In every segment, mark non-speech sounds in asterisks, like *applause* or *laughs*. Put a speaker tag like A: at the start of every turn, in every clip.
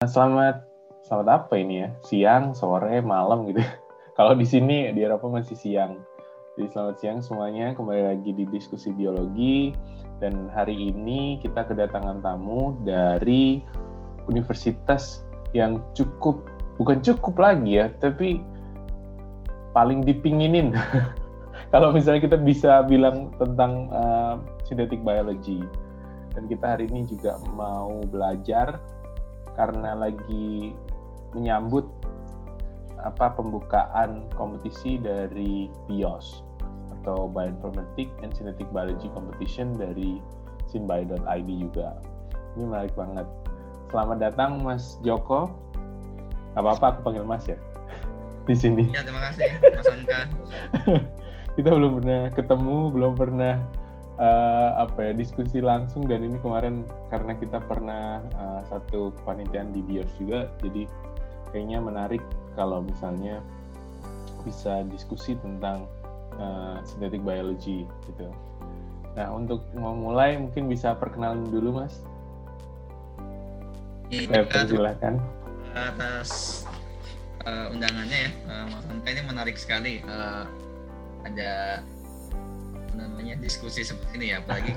A: Selamat selamat apa ini ya? Siang, sore, malam gitu. *laughs* Kalau di sini di Eropa masih siang. Jadi selamat siang semuanya, kembali lagi di diskusi biologi dan hari ini kita kedatangan tamu dari universitas yang cukup bukan cukup lagi ya, tapi paling dipinginin. *laughs* Kalau misalnya kita bisa bilang tentang uh, synthetic biology dan kita hari ini juga mau belajar karena lagi menyambut apa pembukaan kompetisi dari BIOS atau Bioinformatics and Synthetic Biology Competition dari sinbio.id juga. Ini menarik banget. Selamat datang Mas Joko. Gak apa-apa aku panggil Mas ya *laughs* di sini.
B: Ya terima kasih Mas Anka. *laughs*
A: Kita belum pernah ketemu, belum pernah uh, apa ya diskusi langsung dan ini kemarin karena kita pernah uh, satu kepanitiaan di BIOS juga, jadi kayaknya menarik kalau misalnya bisa diskusi tentang uh, synthetic biology gitu. Nah untuk memulai mungkin bisa perkenalan dulu mas.
B: Ya,
A: Saya persilahkan.
B: Atas uh, undangannya ya, uh, Mas ini menarik sekali. Uh, ada namanya diskusi seperti ini ya, apalagi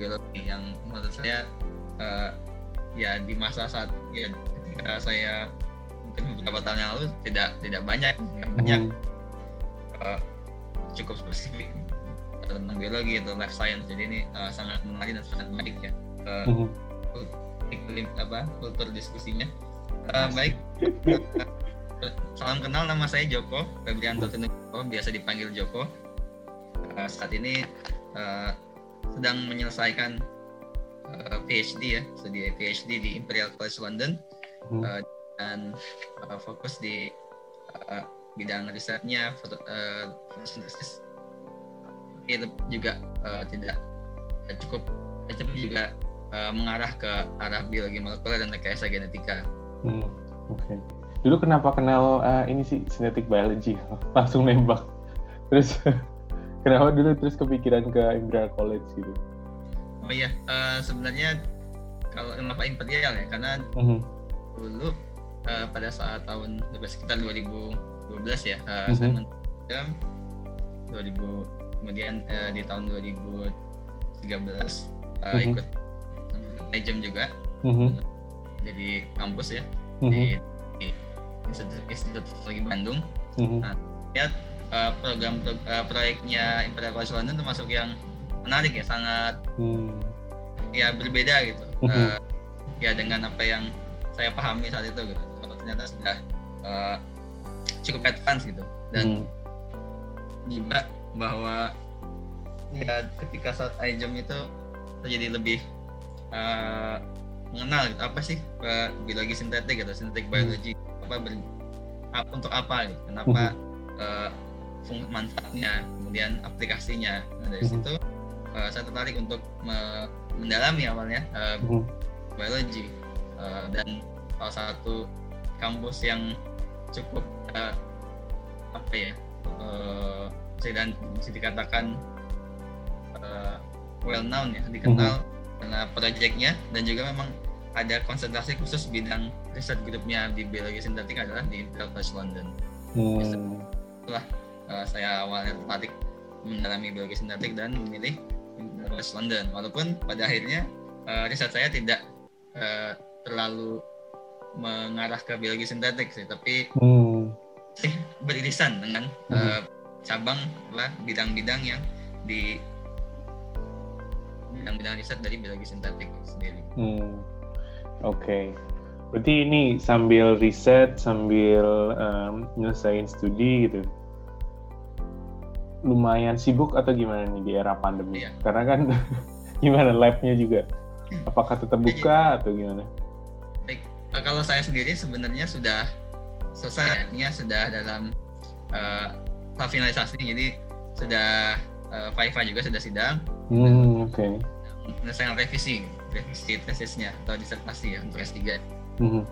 B: biologi yang menurut saya uh, ya di masa saat ya ketika saya mungkin beberapa tahun yang lalu tidak tidak banyak banyak hmm. uh, cukup spesifik tentang biologi atau life science. Jadi ini uh, sangat menarik dan sangat baik ya uh, hmm. iklim apa kultur diskusinya. Uh, baik. Salam kenal nama saya Joko Febrianto Joko biasa dipanggil Joko uh, saat ini uh, sedang menyelesaikan uh, PhD ya studi PhD di Imperial College London hmm. uh, dan uh, fokus di uh, bidang risetnya fotosintesis uh, itu juga uh, tidak cukup cepat juga uh, mengarah ke arah biologi molekuler dan rekayasa genetika.
A: Hmm, Oke. Okay. Dulu kenapa kenal uh, ini sih synthetic biology *laughs* langsung nembak. Terus kenapa dulu terus kepikiran ke Imperial College gitu?
B: Oh iya, uh, sebenarnya kalau kenapa Imperial ya karena -huh. dulu uh, pada saat tahun sekitar 2012 ya uh, mm-hmm. saya menjam 2000 kemudian uh, di tahun 2013 uh, mm-hmm. ikut jam juga mm-hmm. jadi kampus ya mm-hmm. di, di Institut Teknologi Bandung mm-hmm. nah, lihat uh, program pro, uh, proyeknya Imperial College London termasuk yang menarik ya sangat mm. ya berbeda gitu uh, ya dengan apa yang saya pahami saat itu gitu ternyata sudah uh, cukup advance gitu dan hmm. bahwa ya ketika saat iJam itu terjadi lebih uh, mengenal gitu, apa sih uh, biologi sintetik atau sintetik hmm. biologi apa ber, apa, untuk apa gitu. kenapa hmm. uh, manfaatnya kemudian aplikasinya nah, dari hmm. situ uh, saya tertarik untuk me mendalami awalnya uh, hmm. biologi uh, dan salah satu kampus yang cukup uh, apa ya uh, bisa, bisa dikatakan uh, well known ya dikenal mm-hmm. karena proyeknya dan juga memang ada konsentrasi khusus bidang riset grupnya di biologi sintetik adalah di Imperial College London. Hmm. Itulah uh, saya awalnya tertarik mendalami biologi sintetik dan memilih College London. Walaupun pada akhirnya uh, riset saya tidak uh, terlalu mengarah ke biologi sintetik sih, tapi hmm. eh, beririsan dengan hmm. uh, cabang lah bidang-bidang yang di bidang-bidang riset dari biologi sintetik sendiri.
A: Hmm. Oke. Okay. Berarti ini sambil riset, sambil um, nyelesain studi gitu. Lumayan sibuk atau gimana nih di era pandemi? Iya. Karena kan *laughs* gimana labnya juga? Apakah tetap buka atau gimana?
B: uh, kalau saya sendiri sebenarnya sudah selesai artinya sudah dalam uh, finalisasi jadi sudah uh, Fifa juga sudah sidang
A: hmm, oke okay.
B: menyelesaikan revisi revisi tesisnya atau disertasi ya untuk S3 hmm.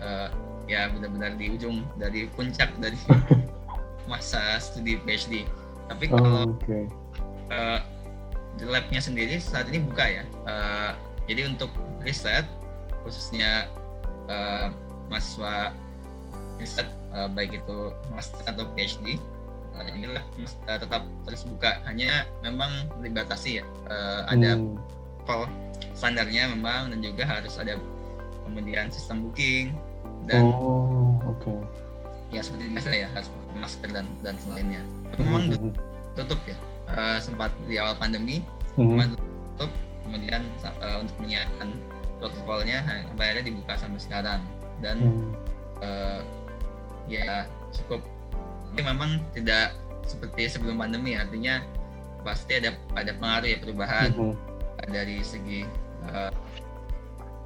B: uh, ya benar-benar di ujung dari puncak dari *laughs* masa studi PhD tapi oh, kalau okay. uh, di labnya sendiri saat ini buka ya uh, jadi untuk riset khususnya uh, mahasiswa riset uh, baik itu master atau PhD uh, inilah uh, tetap terus buka hanya memang dibatasi ya uh, ada hmm. standarnya memang dan juga harus ada kemudian sistem booking dan
A: oh, okay.
B: ya seperti biasa ya harus masker dan dan selainnya memang hmm. tutup ya uh, sempat di awal pandemi hmm. tutup kemudian uh, untuk menyiapkan protokolnya akhirnya dibuka sampai sekarang dan hmm. uh, ya cukup tapi memang tidak seperti sebelum pandemi artinya pasti ada ada pengaruh ya perubahan mm -hmm. dari segi uh,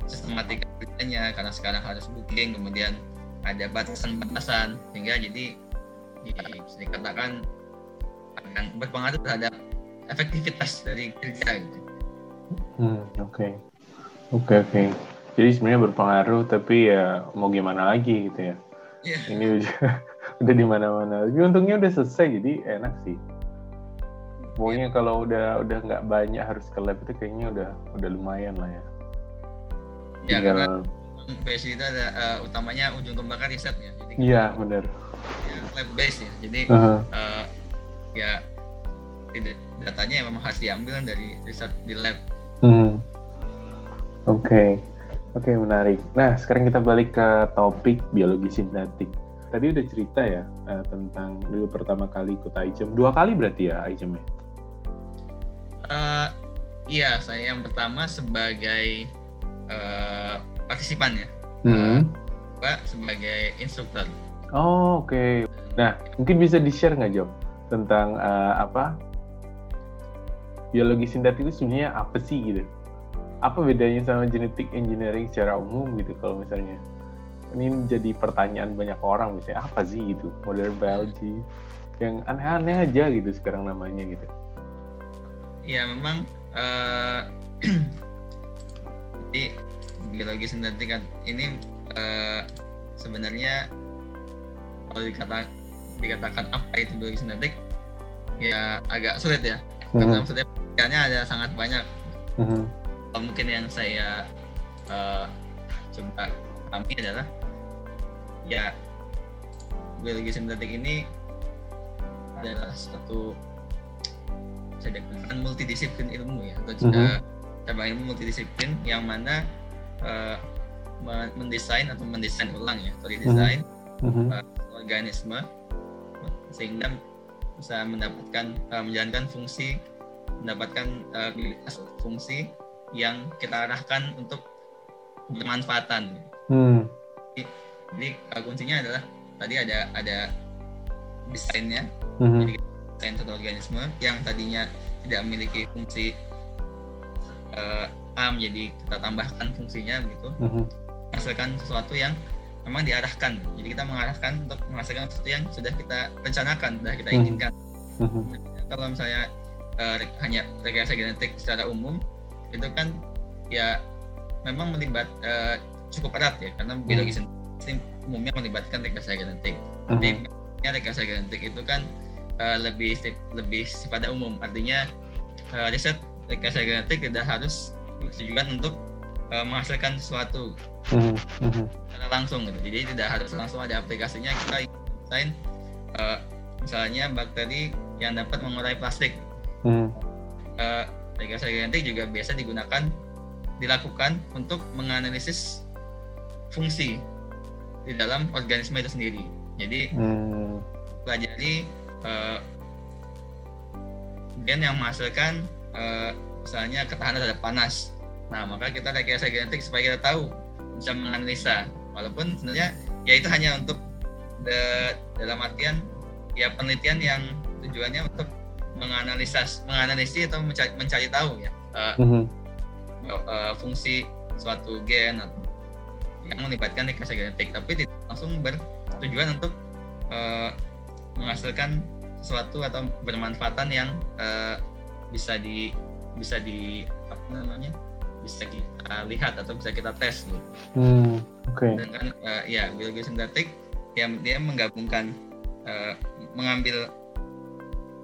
B: sistematika kerjanya karena sekarang harus booking kemudian ada batasan-batasan sehingga jadi bisa dikatakan akan berpengaruh terhadap efektivitas dari kerja gitu.
A: Hmm, oke. Okay. Oke, okay, oke. Okay. Jadi sebenarnya berpengaruh tapi ya mau gimana lagi gitu ya yeah. ini *laughs* udah, udah di mana-mana tapi untungnya udah selesai jadi enak sih pokoknya yeah. kalau udah udah nggak banyak harus ke lab itu kayaknya udah udah lumayan lah ya
B: ya Tinggal... karena base itu ada uh, utamanya ujung tombaknya riset ya
A: iya benar
B: ya, lab base ya jadi uh -huh. uh, ya tidak datanya memang harus diambil dari riset di lab
A: hmm. oke okay. Oke, menarik. Nah, sekarang kita balik ke topik biologi sintetik. Tadi udah cerita ya uh, tentang dulu pertama kali ikut ICEM. Dua kali berarti ya ICEM ya?
B: Uh, iya, saya yang pertama sebagai uh, partisipan ya. Hmm. Uh, sebagai instruktur.
A: Oh, oke. Okay. Nah, mungkin bisa di-share nggak, Jo? Tentang uh, apa? Biologi sintetik itu sebenarnya apa sih gitu? apa bedanya sama genetic engineering secara umum gitu kalau misalnya ini jadi pertanyaan banyak orang misalnya apa sih itu modern biology yang aneh-aneh aja gitu sekarang namanya gitu
B: ya memang *clears throat* uh, jadi biologi sintetik kan ini uh, sebenarnya kalau dikata, dikatakan apa itu biologi sintetik ya agak sulit ya mm -hmm. karena maksudnya ada sangat banyak mm -hmm mungkin yang saya uh, coba pahami adalah ya biologi sintetik ini adalah satu saya dikatakan multidisiplin ilmu ya atau juga mm-hmm. cabang ilmu multidisiplin yang mana uh, mendesain atau mendesain ulang ya atau didesain mm-hmm. uh, organisme sehingga bisa mendapatkan uh, menjalankan fungsi mendapatkan uh, fungsi yang kita arahkan untuk bermanfaatan. Hmm. Jadi, jadi kuncinya adalah tadi ada ada desainnya, hmm. jadi desain satu organisme yang tadinya tidak memiliki fungsi uh, A menjadi kita tambahkan fungsinya begitu, hmm. menghasilkan sesuatu yang memang diarahkan. Jadi kita mengarahkan untuk menghasilkan sesuatu yang sudah kita rencanakan, sudah kita hmm. inginkan. Hmm. Kalau misalnya uh, hanya rekayasa genetik secara umum itu kan ya memang melibat uh, cukup erat ya karena hmm. biologi umumnya melibatkan rekayasa genetik. Tapi rekayasa genetik itu kan uh, lebih lebih sifatnya umum. Artinya uh, riset rekayasa genetik tidak harus bertujuan untuk uh, menghasilkan sesuatu -huh. secara langsung gitu. Jadi tidak harus langsung ada aplikasinya kita desain uh, misalnya bakteri yang dapat mengurai plastik. Uh. Uh, rekayasa genetik juga biasa digunakan dilakukan untuk menganalisis fungsi di dalam organisme itu sendiri. Jadi hmm. pelajari uh, gen yang menghasilkan uh, misalnya ketahanan terhadap panas. Nah maka kita rekayasa genetik supaya kita tahu bisa menganalisa. Walaupun sebenarnya ya itu hanya untuk the, dalam artian ya penelitian yang tujuannya untuk menganalisis menganalisis atau mencari, mencari tahu ya uh, mm-hmm. uh, fungsi suatu gen atau yang melibatkan rekayasa genetik tapi tidak langsung bertujuan untuk uh, menghasilkan sesuatu atau bermanfaatan yang uh, bisa di bisa di apa namanya bisa kita lihat atau bisa kita tes gitu.
A: Hmm, Oke. Okay.
B: Dengan uh, ya biologi sintetik yang dia menggabungkan uh, mengambil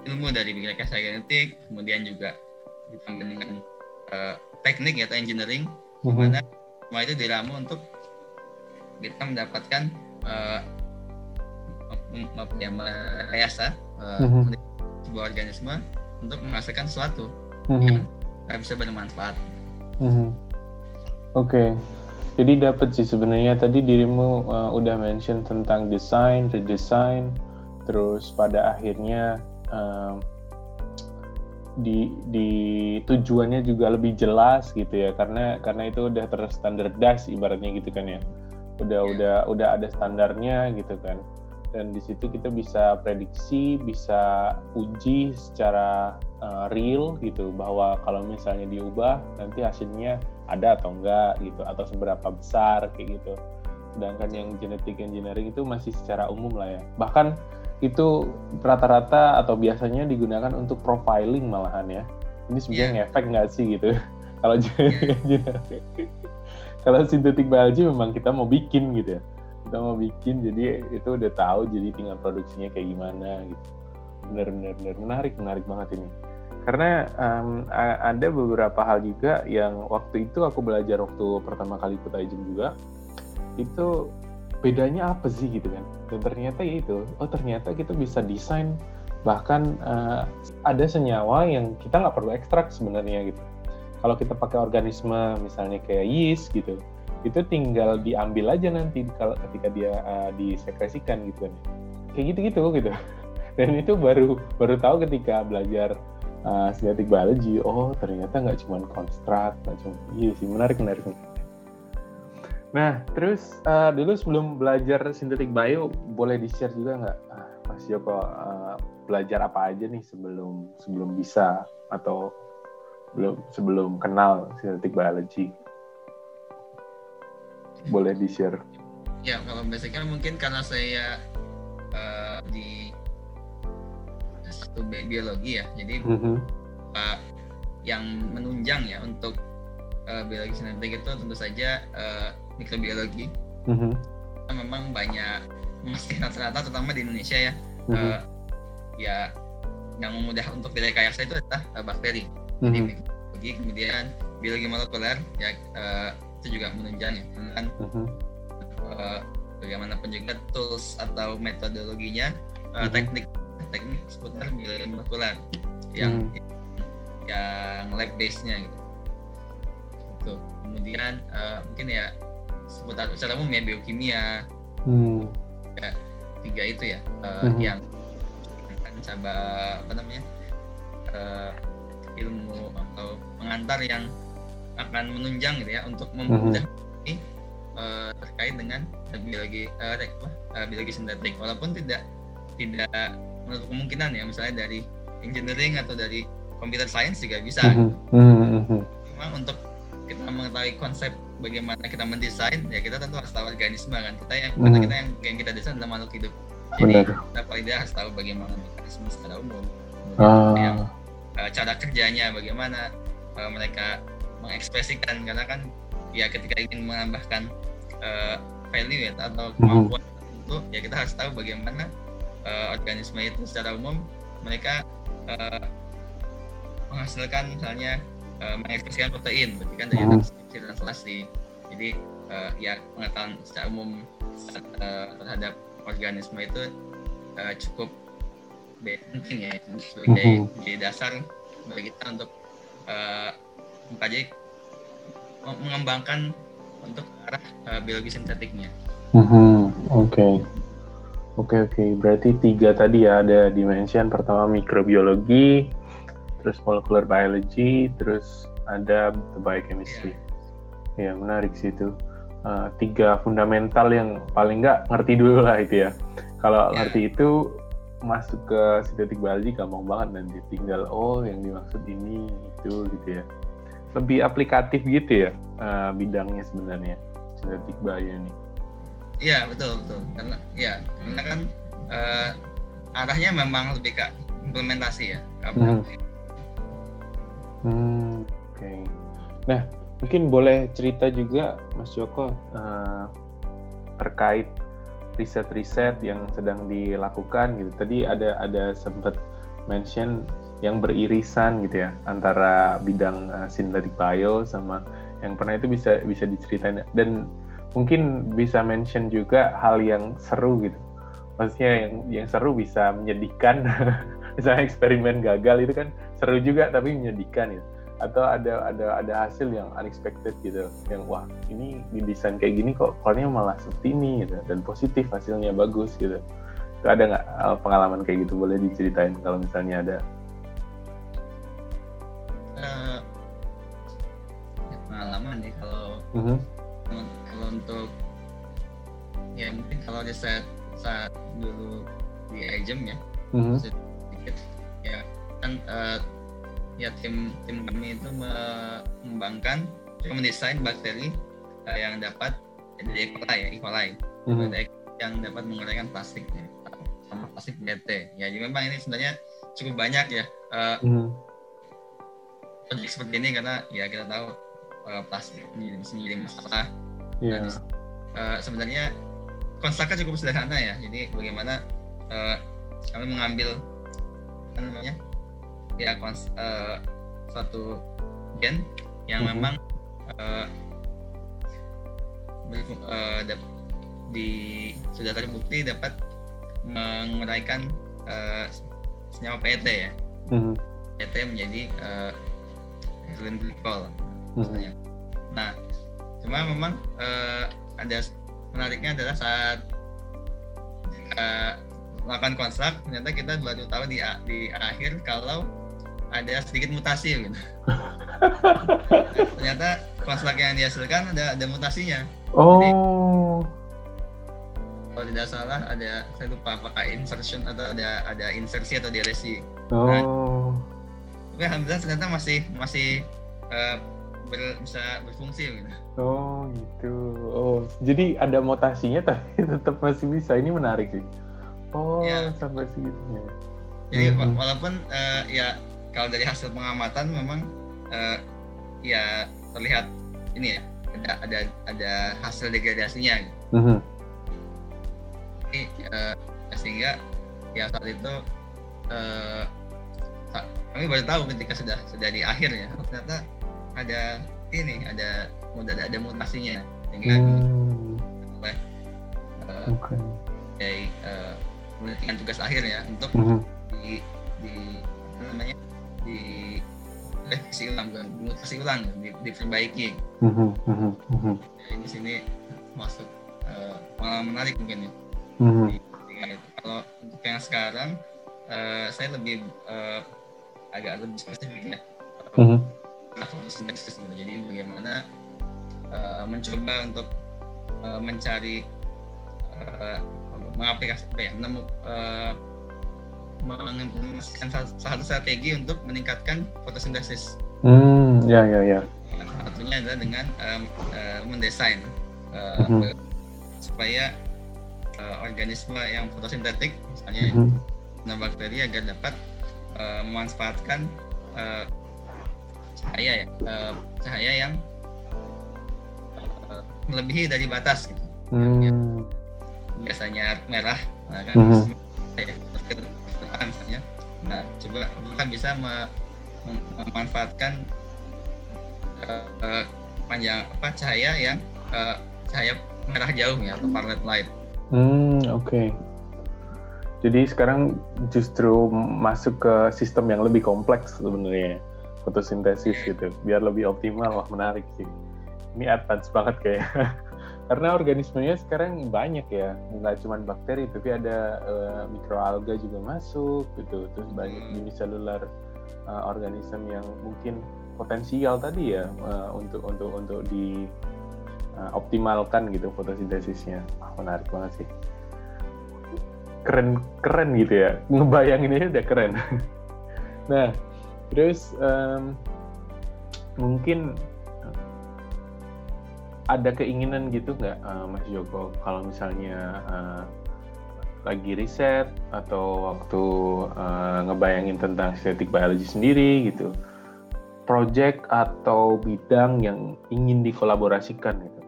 B: ilmu dari rekayasa genetik, kemudian juga ditambah dengan uh, teknik atau engineering, mm-hmm. mana semua itu diramu untuk kita mendapatkan uh, ya, merekayasa uh, mm-hmm. sebuah organisme untuk menghasilkan sesuatu mm-hmm. yang bisa bermanfaat.
A: Mm-hmm. Oke, okay. jadi dapat sih sebenarnya tadi dirimu uh, udah mention tentang desain, redesign, terus pada akhirnya uh, di di tujuannya juga lebih jelas gitu ya karena karena itu udah terstandardize ibaratnya gitu kan ya udah yeah. udah udah ada standarnya gitu kan dan di situ kita bisa prediksi bisa uji secara uh, real gitu bahwa kalau misalnya diubah nanti hasilnya ada atau enggak gitu atau seberapa besar kayak gitu sedangkan yang genetic engineering itu masih secara umum lah ya bahkan itu rata-rata atau biasanya digunakan untuk profiling malahan ya. Ini sebenarnya yeah. ngefek nggak sih gitu? *laughs* kalau yeah. kalau synthetic biology memang kita mau bikin gitu ya. Kita mau bikin jadi itu udah tahu jadi tinggal produksinya kayak gimana gitu. Bener-bener bener menarik menarik banget ini. Karena um, ada beberapa hal juga yang waktu itu aku belajar waktu pertama kali ikut Aizen juga. Itu bedanya apa sih gitu kan? Dan ternyata ya itu. Oh ternyata kita bisa desain bahkan uh, ada senyawa yang kita nggak perlu ekstrak sebenarnya gitu. Kalau kita pakai organisme misalnya kayak yeast gitu itu tinggal diambil aja nanti kalau ketika dia uh, disekresikan gitu kan. Kayak gitu gitu *laughs* gitu. Dan itu baru baru tahu ketika belajar uh, synthetic biology oh ternyata nggak cuma konstruk nggak cuma iya sih menarik menarik. Nah, terus uh, dulu sebelum belajar sintetik bio, boleh di-share juga nggak, uh, Mas Joko, uh, belajar apa aja nih sebelum sebelum bisa atau belum sebelum kenal sintetik biology? Boleh di-share?
B: Ya, kalau basicnya mungkin karena saya uh, di satu biologi ya, jadi mm -hmm. uh, yang menunjang ya untuk uh, biologi sintetik itu tentu saja uh, mikrobiologi mm-hmm. memang banyak masih rata-rata terutama di Indonesia ya mm-hmm. uh, ya yang mudah untuk direkayasa itu adalah uh, bakteri mm-hmm. jadi mikrobiologi kemudian biologi molekuler ya uh, itu juga menunjang ya dengan mm-hmm. uh, bagaimanapun juga tools atau metodologinya uh, mm-hmm. teknik teknik seputar biologi molekuler yang mm-hmm. yang lab base nya gitu. Tuh. kemudian uh, mungkin ya seputar secara umum ya biokimia hmm. ya, tiga itu ya uh, hmm. yang akan coba apa namanya uh, ilmu atau pengantar yang akan menunjang gitu ya untuk memudahkan hmm. ini uh, terkait dengan biologi uh, uh, biologi sintetik walaupun tidak tidak kemungkinan ya misalnya dari engineering atau dari computer science juga bisa mm -hmm. cuma untuk kita mengetahui konsep bagaimana kita mendesain ya kita tentu harus tahu organisme kan kita yang hmm. karena kita yang yang kita desain adalah makhluk hidup jadi Benar. kita paling tidak harus tahu bagaimana mekanisme secara umum ah. yang uh, cara kerjanya bagaimana uh, mereka mengekspresikan karena kan ya ketika ingin menambahkan uh, value ya atau hmm. kemampuan itu ya kita harus tahu bagaimana uh, organisme itu secara umum mereka uh, menghasilkan misalnya uh, mengekspresikan protein berarti kan dari hmm dan selasi jadi uh, ya pengetahuan secara umum uh, terhadap organisme itu uh, cukup penting *laughs* ya sebagai mm-hmm. dasar bagi kita untuk uh, mengkaji mengembangkan untuk arah uh, biologi sintetiknya.
A: Mm-hmm. Oke. Okay. Oke okay, oke, okay. berarti tiga tadi ya ada dimension pertama mikrobiologi, terus molecular biology, terus ada biochemistry. Yeah. Ya menarik sih itu. Uh, tiga fundamental yang paling nggak ngerti dulu lah itu ya. Kalau yeah. ngerti itu masuk ke sintetik biology gampang banget nanti tinggal oh yang dimaksud ini itu gitu ya. Lebih aplikatif gitu ya uh, bidangnya sebenarnya sintetik bio ini.
B: Iya betul betul karena ya karena kan uh, arahnya memang lebih ke implementasi ya. Hmm.
A: Hmm, Oke. Okay. Nah Mungkin boleh cerita juga Mas Joko uh, terkait riset-riset yang sedang dilakukan gitu. Tadi ada ada sempat mention yang beririsan gitu ya antara bidang uh, synthetic bio sama yang pernah itu bisa bisa diceritain dan mungkin bisa mention juga hal yang seru gitu. Maksudnya yang yang seru bisa menyedihkan. *laughs* Misalnya eksperimen gagal itu kan seru juga tapi menyedihkan ya atau ada ada ada hasil yang unexpected gitu. Yang wah ini didesain kayak gini kok keluarnya malah seperti ini gitu. Dan positif hasilnya bagus gitu. Itu ada nggak eh, pengalaman kayak gitu? Boleh diceritain kalau misalnya ada.
B: Uh, pengalaman nih kalau uh mm-hmm. Untuk ya mungkin kalau di saat saat dulu di agent ya mm-hmm. sedikit ya kan uh, ya tim tim kami itu mengembangkan mendesain bakteri uh, yang dapat jadi E. coli ya E. coli mm-hmm. yang dapat menguraikan plastik ya, sama plastik BT ya jadi memang ini sebenarnya cukup banyak ya uh, mm-hmm. seperti ini karena ya kita tahu uh, plastik ini menjadi masalah yeah. dan uh, sebenarnya konsepnya cukup sederhana ya jadi bagaimana uh, kami mengambil apa namanya ya kons uh, suatu gen yang mm-hmm. memang uh, uh, di sudah terbukti dapat menguraikan uh, senyawa PET ya mm-hmm. PET menjadi uh, ethylene glycol mm-hmm. nah cuma memang uh, ada menariknya adalah saat uh, melakukan konstrak ternyata kita baru tahu di di akhir kalau ada sedikit mutasi gitu. *laughs* Ternyata konslak yang dihasilkan ada ada mutasinya.
A: Oh. Jadi,
B: kalau tidak salah ada saya lupa apakah insertion atau ada ada insersi atau delesi.
A: Oh. Nah,
B: tapi alhamdulillah ternyata masih masih uh, ber, bisa berfungsi gitu.
A: Oh gitu. Oh jadi ada mutasinya tapi *laughs* tetap masih bisa. Ini menarik sih. Oh ya. sampai segitunya.
B: Jadi hmm. walaupun uh, ya kalau dari hasil pengamatan memang uh, ya terlihat ini ya ada ada ada hasil degradasinya gitu. Uh-huh. Jadi, uh, sehingga ya saat itu uh, kami baru tahu ketika sudah sudah di akhir ya ternyata ada ini ada ada ada mutasinya sehingga hmm. oleh uh, okay. dari uh, tugas akhir ya untuk uh-huh. di di apa namanya di revisi ulang bukan mutasi ulang di, diperbaiki uh-huh, uh-huh, Jadi di sini masuk uh, malah menarik mungkin ya uh-huh. di, di, kalau untuk yang sekarang uh, saya lebih uh, agak lebih spesifik ya uh-huh. jadi bagaimana uh, mencoba untuk uh, mencari uh, mengaplikasi apa ya menemu uh, mengimplementasikan satu strategi untuk meningkatkan fotosintesis.
A: Hmm, ya ya ya.
B: Satunya adalah dengan um, uh, mendesain uh, uh -huh. supaya uh, organisme yang fotosintetik, misalnya uh -huh. bakteri agar dapat uh, memanfaatkan uh, cahaya ya, uh, cahaya yang uh, melebihi dari batas gitu. Hmm. Yang biasanya merah, nah kan uh -huh misalnya nah coba kita bisa memanfaatkan uh, panjang apa cahaya yang uh, cahaya merah jauh ya atau violet light.
A: Hmm oke. Okay. Jadi sekarang justru masuk ke sistem yang lebih kompleks sebenarnya fotosintesis gitu, biar lebih optimal. Wah menarik sih. Ini advance banget kayak. *laughs* karena organismenya sekarang banyak ya nggak cuma bakteri tapi ada uh, mikroalga juga masuk gitu terus banyak hmm. uniselular uh, organisme yang mungkin potensial tadi ya uh, untuk untuk untuk di uh, optimalkan gitu fotosintesisnya ah, menarik banget sih keren keren gitu ya ngebayanginnya udah keren *laughs* nah terus um, mungkin ada keinginan gitu nggak uh, Mas Joko? Kalau misalnya uh, lagi riset atau waktu uh, ngebayangin tentang sintetik biologi sendiri gitu project atau bidang yang ingin dikolaborasikan gitu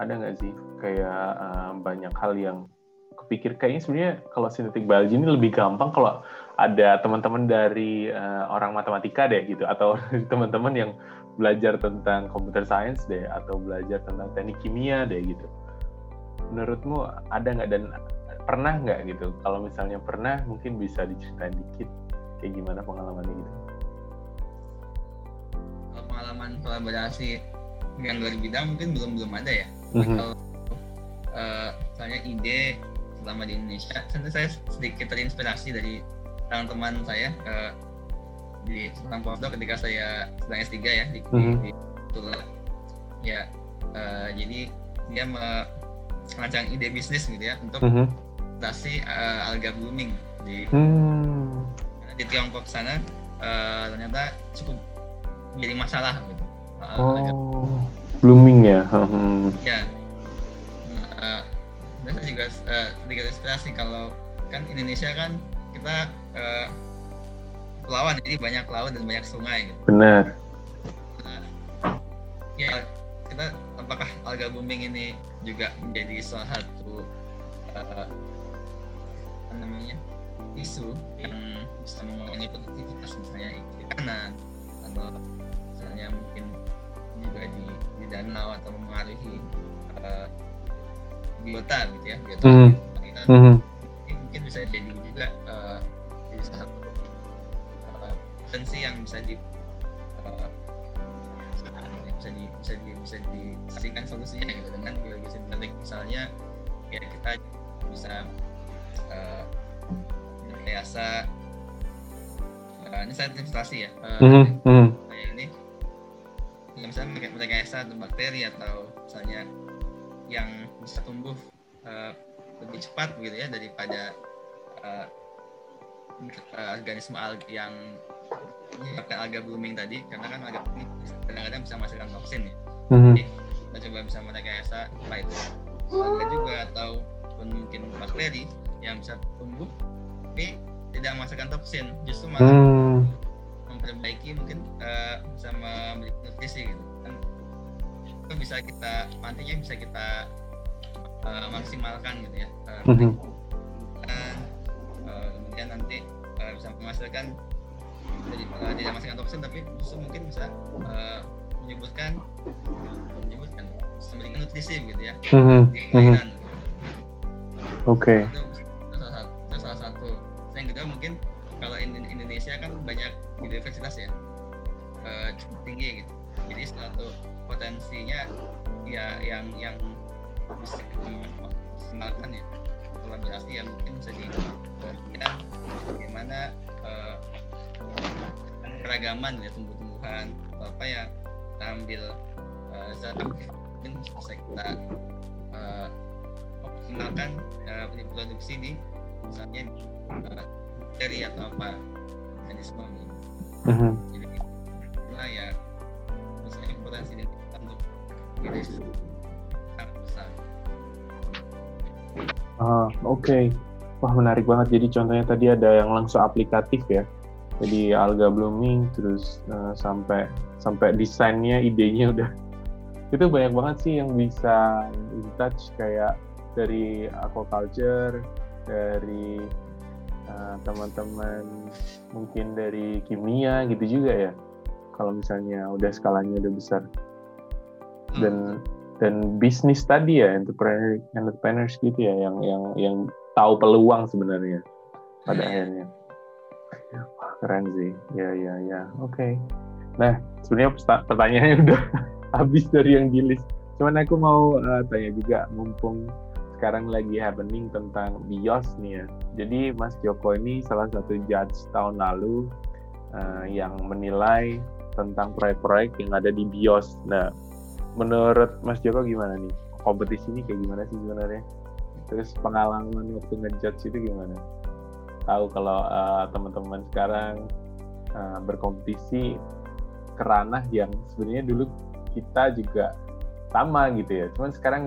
A: ada nggak sih? Kayak uh, banyak hal yang kepikir kayaknya sebenarnya kalau synthetic biology ini lebih gampang kalau ada teman-teman dari uh, orang matematika deh gitu atau *laughs* teman-teman yang belajar tentang computer science deh atau belajar tentang teknik kimia deh gitu. Menurutmu ada nggak dan pernah nggak gitu? Kalau misalnya pernah mungkin bisa diceritain dikit kayak gimana pengalamannya gitu.
B: Kalau pengalaman kolaborasi dengan luar bidang mungkin belum belum ada ya. Mm -hmm. Kalau uh, misalnya ide selama di Indonesia, *laughs* tentu saya sedikit terinspirasi dari teman-teman saya uh, di tentang postdoc ketika saya sedang S3 ya di, mm-hmm. di, di ya uh, jadi dia merancang ide bisnis gitu ya untuk mm-hmm. uh, alga blooming di mm. di Tiongkok sana uh, ternyata cukup jadi masalah gitu uh,
A: oh blooming ya hmm.
B: ya saya juga uh, sedikit inspirasi kalau kan Indonesia kan kita uh, lawan jadi banyak laut dan banyak sungai gitu.
A: benar
B: nah, ya kita apakah alga booming ini juga menjadi salah satu uh, apa namanya isu yang bisa mengurangi produktivitas misalnya ikan atau misalnya mungkin juga di, di danau atau mempengaruhi uh, biota gitu ya biota mm -hmm. kita, mm -hmm. mungkin bisa jadi juga uh, jadi satu potensi yang bisa di uh, bisa di bisa di bisa dicarikan solusinya gitu dengan biologi sintetik misalnya ya kita bisa uh, rekayasa uh, ini saya investasi ya uh, mm -hmm. kayak ini ya misalnya merekayasa bakteri atau misalnya yang bisa tumbuh uh, lebih cepat gitu ya daripada uh, organisme alga yang menyebabkan alga blooming tadi karena kan alga blooming kadang-kadang bisa menghasilkan toksin ya mm-hmm. jadi kita coba bisa merekayasa apa itu alga juga atau mungkin bakteri yang bisa tumbuh tapi tidak menghasilkan toksin justru malah mm. memperbaiki mungkin uh, bisa memberi nutrisi gitu itu bisa kita nantinya bisa kita uh, maksimalkan gitu ya uh, mm-hmm. dan, uh, kemudian nanti uh, bisa menghasilkan jadi uh, tidak masukkan toksin tapi justru mungkin bisa uh, menyebutkan menyebutkan bisa memberikan nutrisi gitu ya di
A: mm-hmm. Oke. Okay.
B: Itu, itu, salah satu, itu salah satu. Yang kedua mungkin kalau in Indonesia kan banyak biodiversitas ya uh, cukup tinggi gitu. Jadi satu potensinya ya yang yang bisa dimaksimalkan ya kolaborasi yang mungkin bisa di bagaimana uh, keragaman ya tumbuh-tumbuhan apa ya kita ambil uh, mungkin bisa kita uh, optimalkan uh, produksi di misalnya dari atau apa gitu. Uh-huh. Jadi
A: Ah, oke. Okay. Wah menarik banget. Jadi contohnya tadi ada yang langsung aplikatif ya jadi alga blooming terus uh, sampai sampai desainnya idenya udah *laughs* itu banyak banget sih yang bisa in touch kayak dari aquaculture dari uh, teman-teman mungkin dari kimia gitu juga ya kalau misalnya udah skalanya udah besar hmm. dan bisnis tadi ya entrepreneur entrepreneurs gitu ya yang yang yang tahu peluang sebenarnya pada hmm. akhirnya keren sih ya ya ya oke okay. nah sebenarnya pertanyaannya *laughs* udah habis dari yang di list cuman aku mau uh, tanya juga mumpung sekarang lagi happening tentang bios nih ya jadi Mas Joko ini salah satu judge tahun lalu uh, yang menilai tentang proyek-proyek yang ada di bios nah menurut Mas Joko gimana nih? Kompetisi ini kayak gimana sih sebenarnya? Terus pengalaman waktu ngejudge itu gimana? Tahu kalau uh, teman-teman sekarang uh, berkompetisi kerana yang sebenarnya dulu kita juga sama gitu ya. Cuman sekarang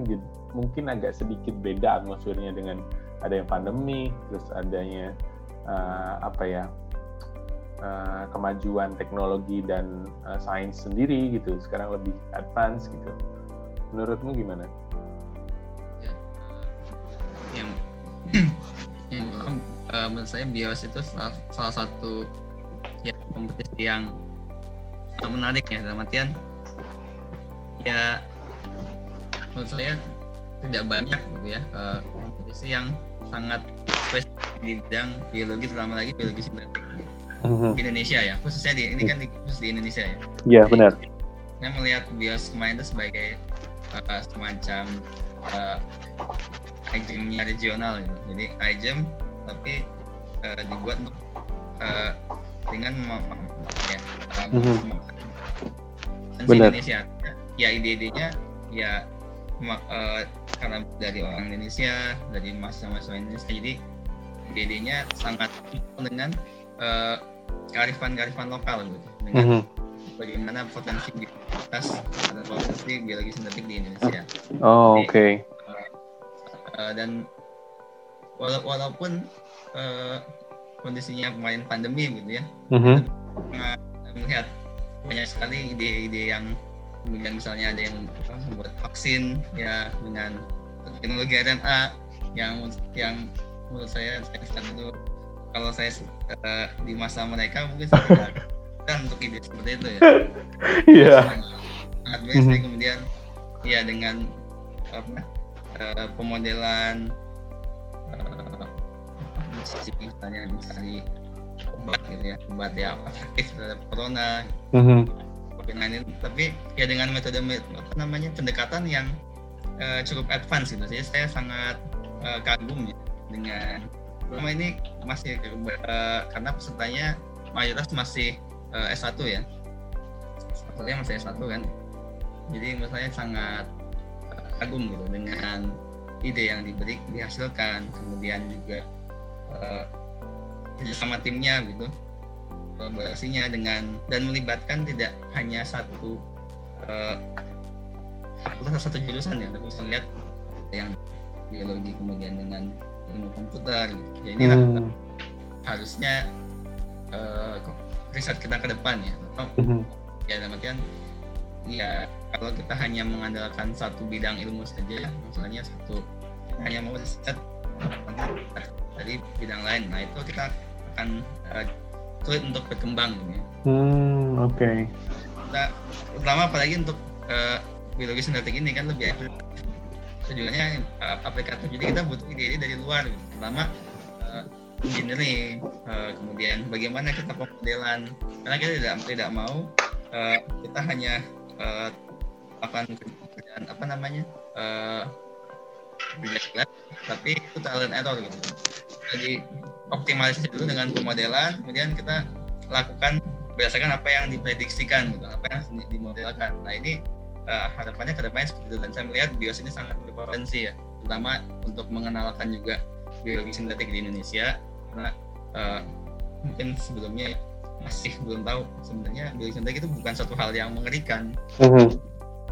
A: mungkin agak sedikit beda atmosfernya dengan ada yang pandemi, terus adanya uh, apa ya uh, kemajuan teknologi dan uh, sains sendiri gitu. Sekarang lebih advance gitu. Menurutmu gimana?
B: Ya, yang *clears throat* uh, menurut saya bios itu salah, salah satu ya kompetisi yang menarik ya dalam artian ya menurut saya tidak banyak gitu ya uh, kompetisi yang sangat spesifik di bidang biologi terutama lagi biologi sintetik. Di Indonesia ya khususnya di ini kan di, khusus di Indonesia ya.
A: Iya yeah, benar.
B: saya melihat bios kemarin itu sebagai uh, semacam uh, regional gitu. jadi iGEM tapi uh, dibuat untuk uh, dengan ya uh, mm-hmm. Indonesia. Ya ide-idenya ya uh, karena dari orang Indonesia dari mahasiswa-mahasiswa Indonesia. Jadi ide-idenya sangat dengan uh, kearifan-kearifan lokal gitu dengan mm -hmm. bagaimana potensi biodiversitas dan potensi biologi sintetik di Indonesia.
A: Oh oke. Okay. Uh,
B: uh, dan wala walaupun uh, kondisinya kemarin pandemi gitu ya, mm -hmm. melihat banyak sekali ide-ide yang kemudian misalnya ada yang membuat vaksin ya dengan teknologi RNA yang yang menurut saya saya itu kalau saya uh, di masa mereka mungkin saya kan untuk ide seperti itu ya.
A: Iya.
B: Sangat basic mm-hmm. kemudian ya dengan apa uh, pemodelan uh, misalnya misalnya obat gitu ya obat ya efektif terhadap corona mm-hmm. COVID-19 tapi ya dengan metode apa namanya pendekatan yang uh, cukup advance gitu jadi saya sangat uh, kagum ya dengan selama ini masih uh, karena pesertanya mayoritas masih uh, S1 ya. Sebetulnya masih S1 kan. Jadi saya sangat uh, kagum gitu dengan ide yang diberi dihasilkan. Kemudian juga uh, sama timnya gitu kolaborasinya dengan dan melibatkan tidak hanya satu uh, satu jurusan ya. Tapi bisa lihat yang biologi kemudian dengan ilmu komputer gitu. ya inilah hmm. harusnya uh, riset kita ke depan ya atau hmm. ya dalam artian ya kalau kita hanya mengandalkan satu bidang ilmu saja misalnya satu hanya mau riset dari bidang lain nah itu kita akan uh, sulit untuk berkembang gitu ya.
A: Hmm, oke. Okay.
B: Nah, terutama apalagi untuk uh, biologi sintetik ini kan lebih tujuannya uh, aplikatif. Jadi kita butuh ide-ide dari luar gitu. Pertama uh, engineering, uh, kemudian bagaimana kita pemodelan. Karena kita tidak tidak mau uh, kita hanya uh, akan kerjaan apa namanya uh, tapi itu talent error gitu. Jadi optimalisasi dulu dengan pemodelan kemudian kita lakukan berdasarkan apa yang diprediksikan gitu apa yang dimodelkan nah ini uh, harapannya ke depannya seperti itu. Dan saya melihat bios ini sangat berpotensi ya. Terutama untuk mengenalkan juga biologi sintetik di Indonesia. Karena uh, mungkin sebelumnya masih belum tahu sebenarnya biologi sintetik itu bukan satu hal yang mengerikan. Uh-huh.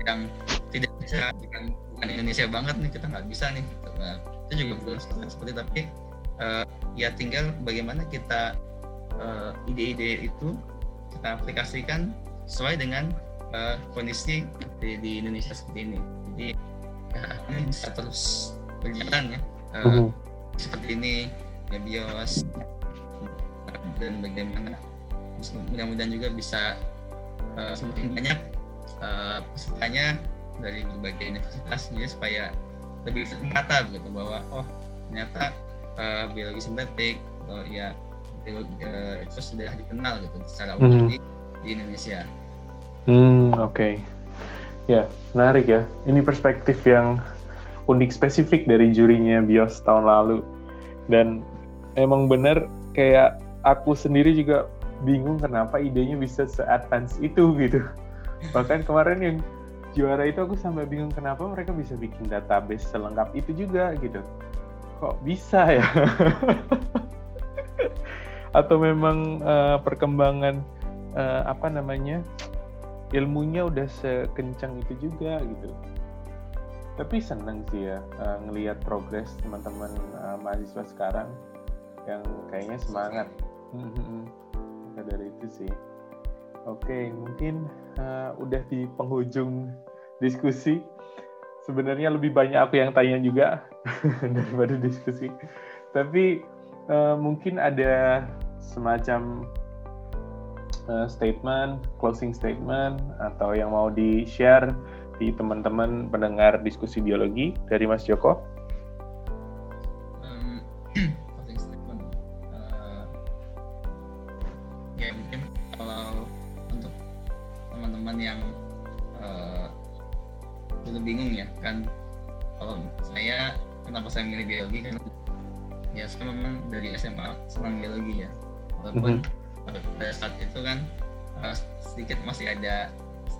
B: yang tidak bisa bukan, bukan Indonesia banget nih kita nggak bisa nih. Nah, itu juga belum seperti tapi uh, ya tinggal bagaimana kita uh, ide-ide itu kita aplikasikan sesuai dengan uh, kondisi di, di Indonesia seperti ini. Jadi ya, ini *laughs* bisa terus berjalan ya uh, uh -huh. seperti ini ya bios dan bagaimana mudah-mudahan juga bisa uh, semakin banyak uh, pesertanya dari berbagai universitas jadi supaya lebih mata begitu bahwa oh ternyata uh, biologi sintetik atau ya biologi, uh, itu sudah dikenal gitu secara umum hmm. di, di Indonesia.
A: Hmm oke. Okay. Ya menarik ya. Ini perspektif yang unik spesifik dari jurinya Bios tahun lalu dan emang bener kayak aku sendiri juga bingung kenapa idenya bisa se-advance itu gitu. *laughs* Bahkan kemarin yang juara itu aku sampai bingung kenapa mereka bisa bikin database selengkap itu juga gitu kok bisa ya *laughs* atau memang uh, perkembangan uh, apa namanya ilmunya udah sekencang itu juga gitu. Tapi seneng sih ya uh, ngelihat progres teman-teman uh, mahasiswa sekarang yang kayaknya semangat. Maka dari itu sih. Oke mungkin uh, udah di penghujung diskusi. Sebenarnya lebih banyak aku yang tanya juga *laughs* daripada diskusi. Tapi uh, mungkin ada semacam uh, statement, closing statement, atau yang mau di-share di teman-teman pendengar diskusi biologi dari Mas Joko?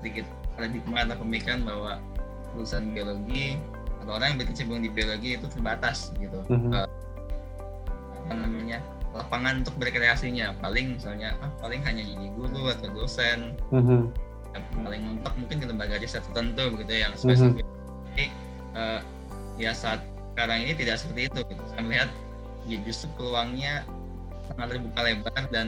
B: Sedikit paradigma atau pemikiran bahwa lulusan biologi atau orang yang berkecimpung di biologi itu terbatas gitu mm-hmm. uh, apa namanya lapangan untuk berkreasinya paling misalnya ah, paling hanya jadi guru atau dosen mm-hmm. paling mentok mungkin di lembaga riset tertentu begitu ya, yang spesifik mm-hmm. jadi uh, ya saat sekarang ini tidak seperti itu gitu. saya melihat ya justru peluangnya sangat terbuka lebar dan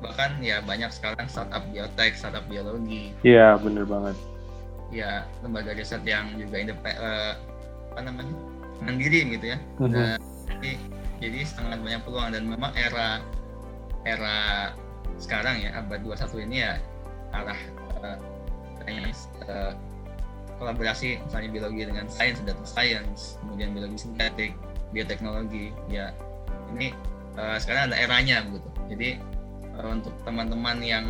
B: bahkan ya banyak sekarang startup biotek startup biologi.
A: Iya benar banget.
B: Ya lembaga riset yang juga independen uh, apa namanya? Mandiri gitu ya. Mm-hmm. uh, jadi, jadi sangat banyak peluang. Dan memang era era sekarang ya abad 21 ini ya arah uh, uh, kolaborasi misalnya biologi dengan sains data science kemudian biologi sintetik bioteknologi ya ini uh, sekarang ada eranya gitu. Jadi uh, untuk teman-teman yang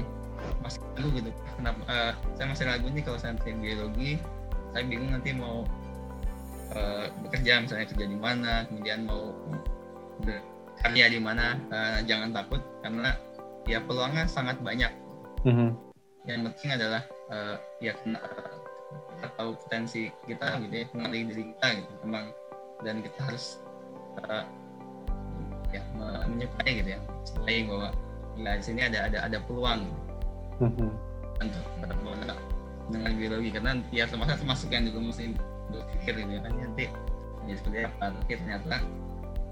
B: masih ragu gitu kenapa uh, saya masih ragu nih kalau saya nanti biologi saya bingung nanti mau uh, bekerja misalnya kerja di mana kemudian mau kerja di mana. Uh, jangan takut karena ya peluangnya sangat banyak. Mm -hmm. yang penting adalah uh, ya kita tahu potensi kita gitu ya mengenali diri kita gitu memang. Dan kita harus uh, ya menyukai gitu ya menyukai bahwa ya di sini ada ada ada peluang mm-hmm. untuk berbuat dengan biologi karena ya termasuk termasuk yang juga mesti berpikir gitu ya kan nanti ya seperti apa tapi ternyata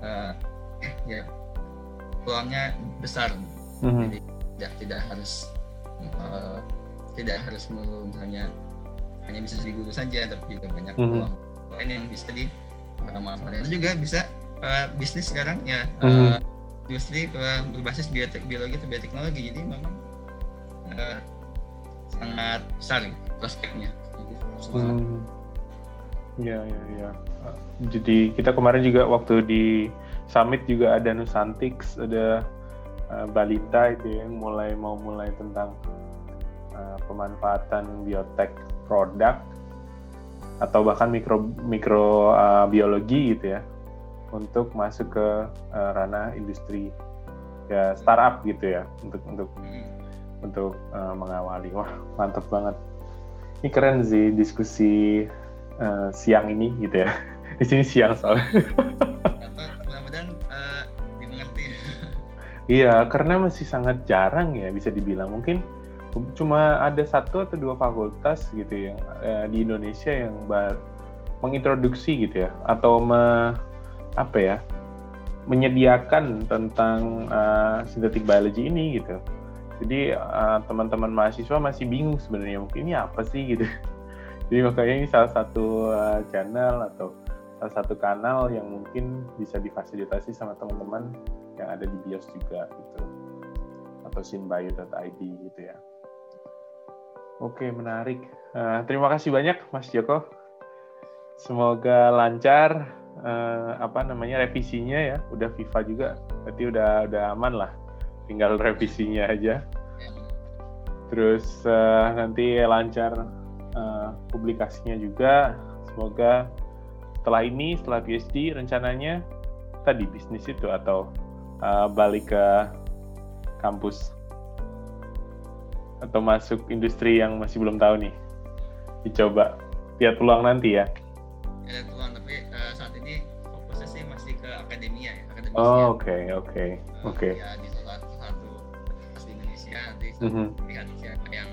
B: uh, ya peluangnya besar mm-hmm. jadi tidak tidak harus uh, tidak harus misalnya hanya bisa jadi guru saja tapi juga banyak mm -hmm. peluang lain yang bisa di manfaatkan itu juga bisa uh, bisnis sekarang ya -hmm. Industri uh, berbasis biotek biologi atau bioteknologi. Jadi memang uh, sangat besar prospeknya.
A: Hmm. ya ya ya jadi kita kemarin juga waktu di summit juga ada Nusantix ada uh, Balita itu yang mulai mau mulai tentang uh, pemanfaatan biotek produk atau bahkan mikro mikro uh, gitu ya untuk masuk ke uh, ranah industri ya startup gitu ya untuk untuk untuk uh, mengawali. Wah mantap banget. Ini keren sih diskusi uh, siang ini gitu ya. *laughs* Di sini siang soalnya. Mudah-mudahan uh, dimengerti. *laughs* Iya karena masih sangat jarang ya bisa dibilang. Mungkin cuma ada satu atau dua fakultas gitu yang eh, di Indonesia yang bar, mengintroduksi gitu ya atau me, apa ya menyediakan tentang uh, synthetic biology ini gitu. Jadi uh, teman-teman mahasiswa masih bingung sebenarnya mungkin ini apa sih gitu. *laughs* Jadi makanya ini salah satu uh, channel atau salah satu kanal yang mungkin bisa difasilitasi sama teman-teman yang ada di BIOS juga gitu atau sinbio.id gitu ya. Oke, menarik. Uh, terima kasih banyak, Mas Joko. Semoga lancar uh, apa namanya revisinya ya. Udah FIFA juga, berarti udah udah aman lah. Tinggal *laughs* revisinya aja. Terus uh, nanti lancar uh, publikasinya juga. Semoga setelah ini, setelah PhD, rencananya tadi bisnis itu atau uh, balik ke kampus atau masuk industri yang masih belum tahu nih? Dicoba lihat peluang nanti ya.
B: Lihat
A: oh oke oke eh, oke.
B: Ya di salah satu di Indonesia nanti mm -hmm. lihat siapa yang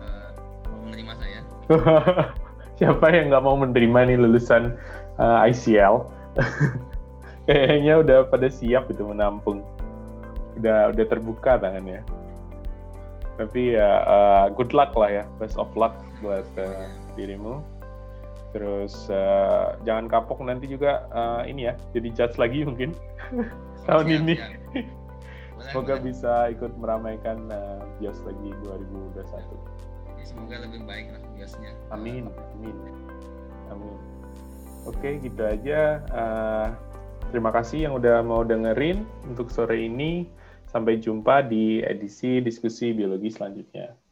B: uh, mau menerima saya. *laughs*
A: siapa yang nggak mau menerima nih lulusan uh, ICL? *laughs* Kayaknya udah pada siap itu menampung. Udah udah terbuka tangannya tapi ya uh, good luck lah ya best of luck buat uh, dirimu Terus uh, jangan kapok nanti juga uh, ini ya, jadi judge lagi mungkin *laughs* tahun siap, ini. Siap. Boleh, Semoga boleh. bisa ikut meramaikan uh, Bios lagi 2021.
B: Ya, semoga lebih baik lah Biosnya.
A: Amin, amin, amin. Oke, gitu aja. Uh, terima kasih yang udah mau dengerin untuk sore ini. Sampai jumpa di edisi diskusi biologi selanjutnya.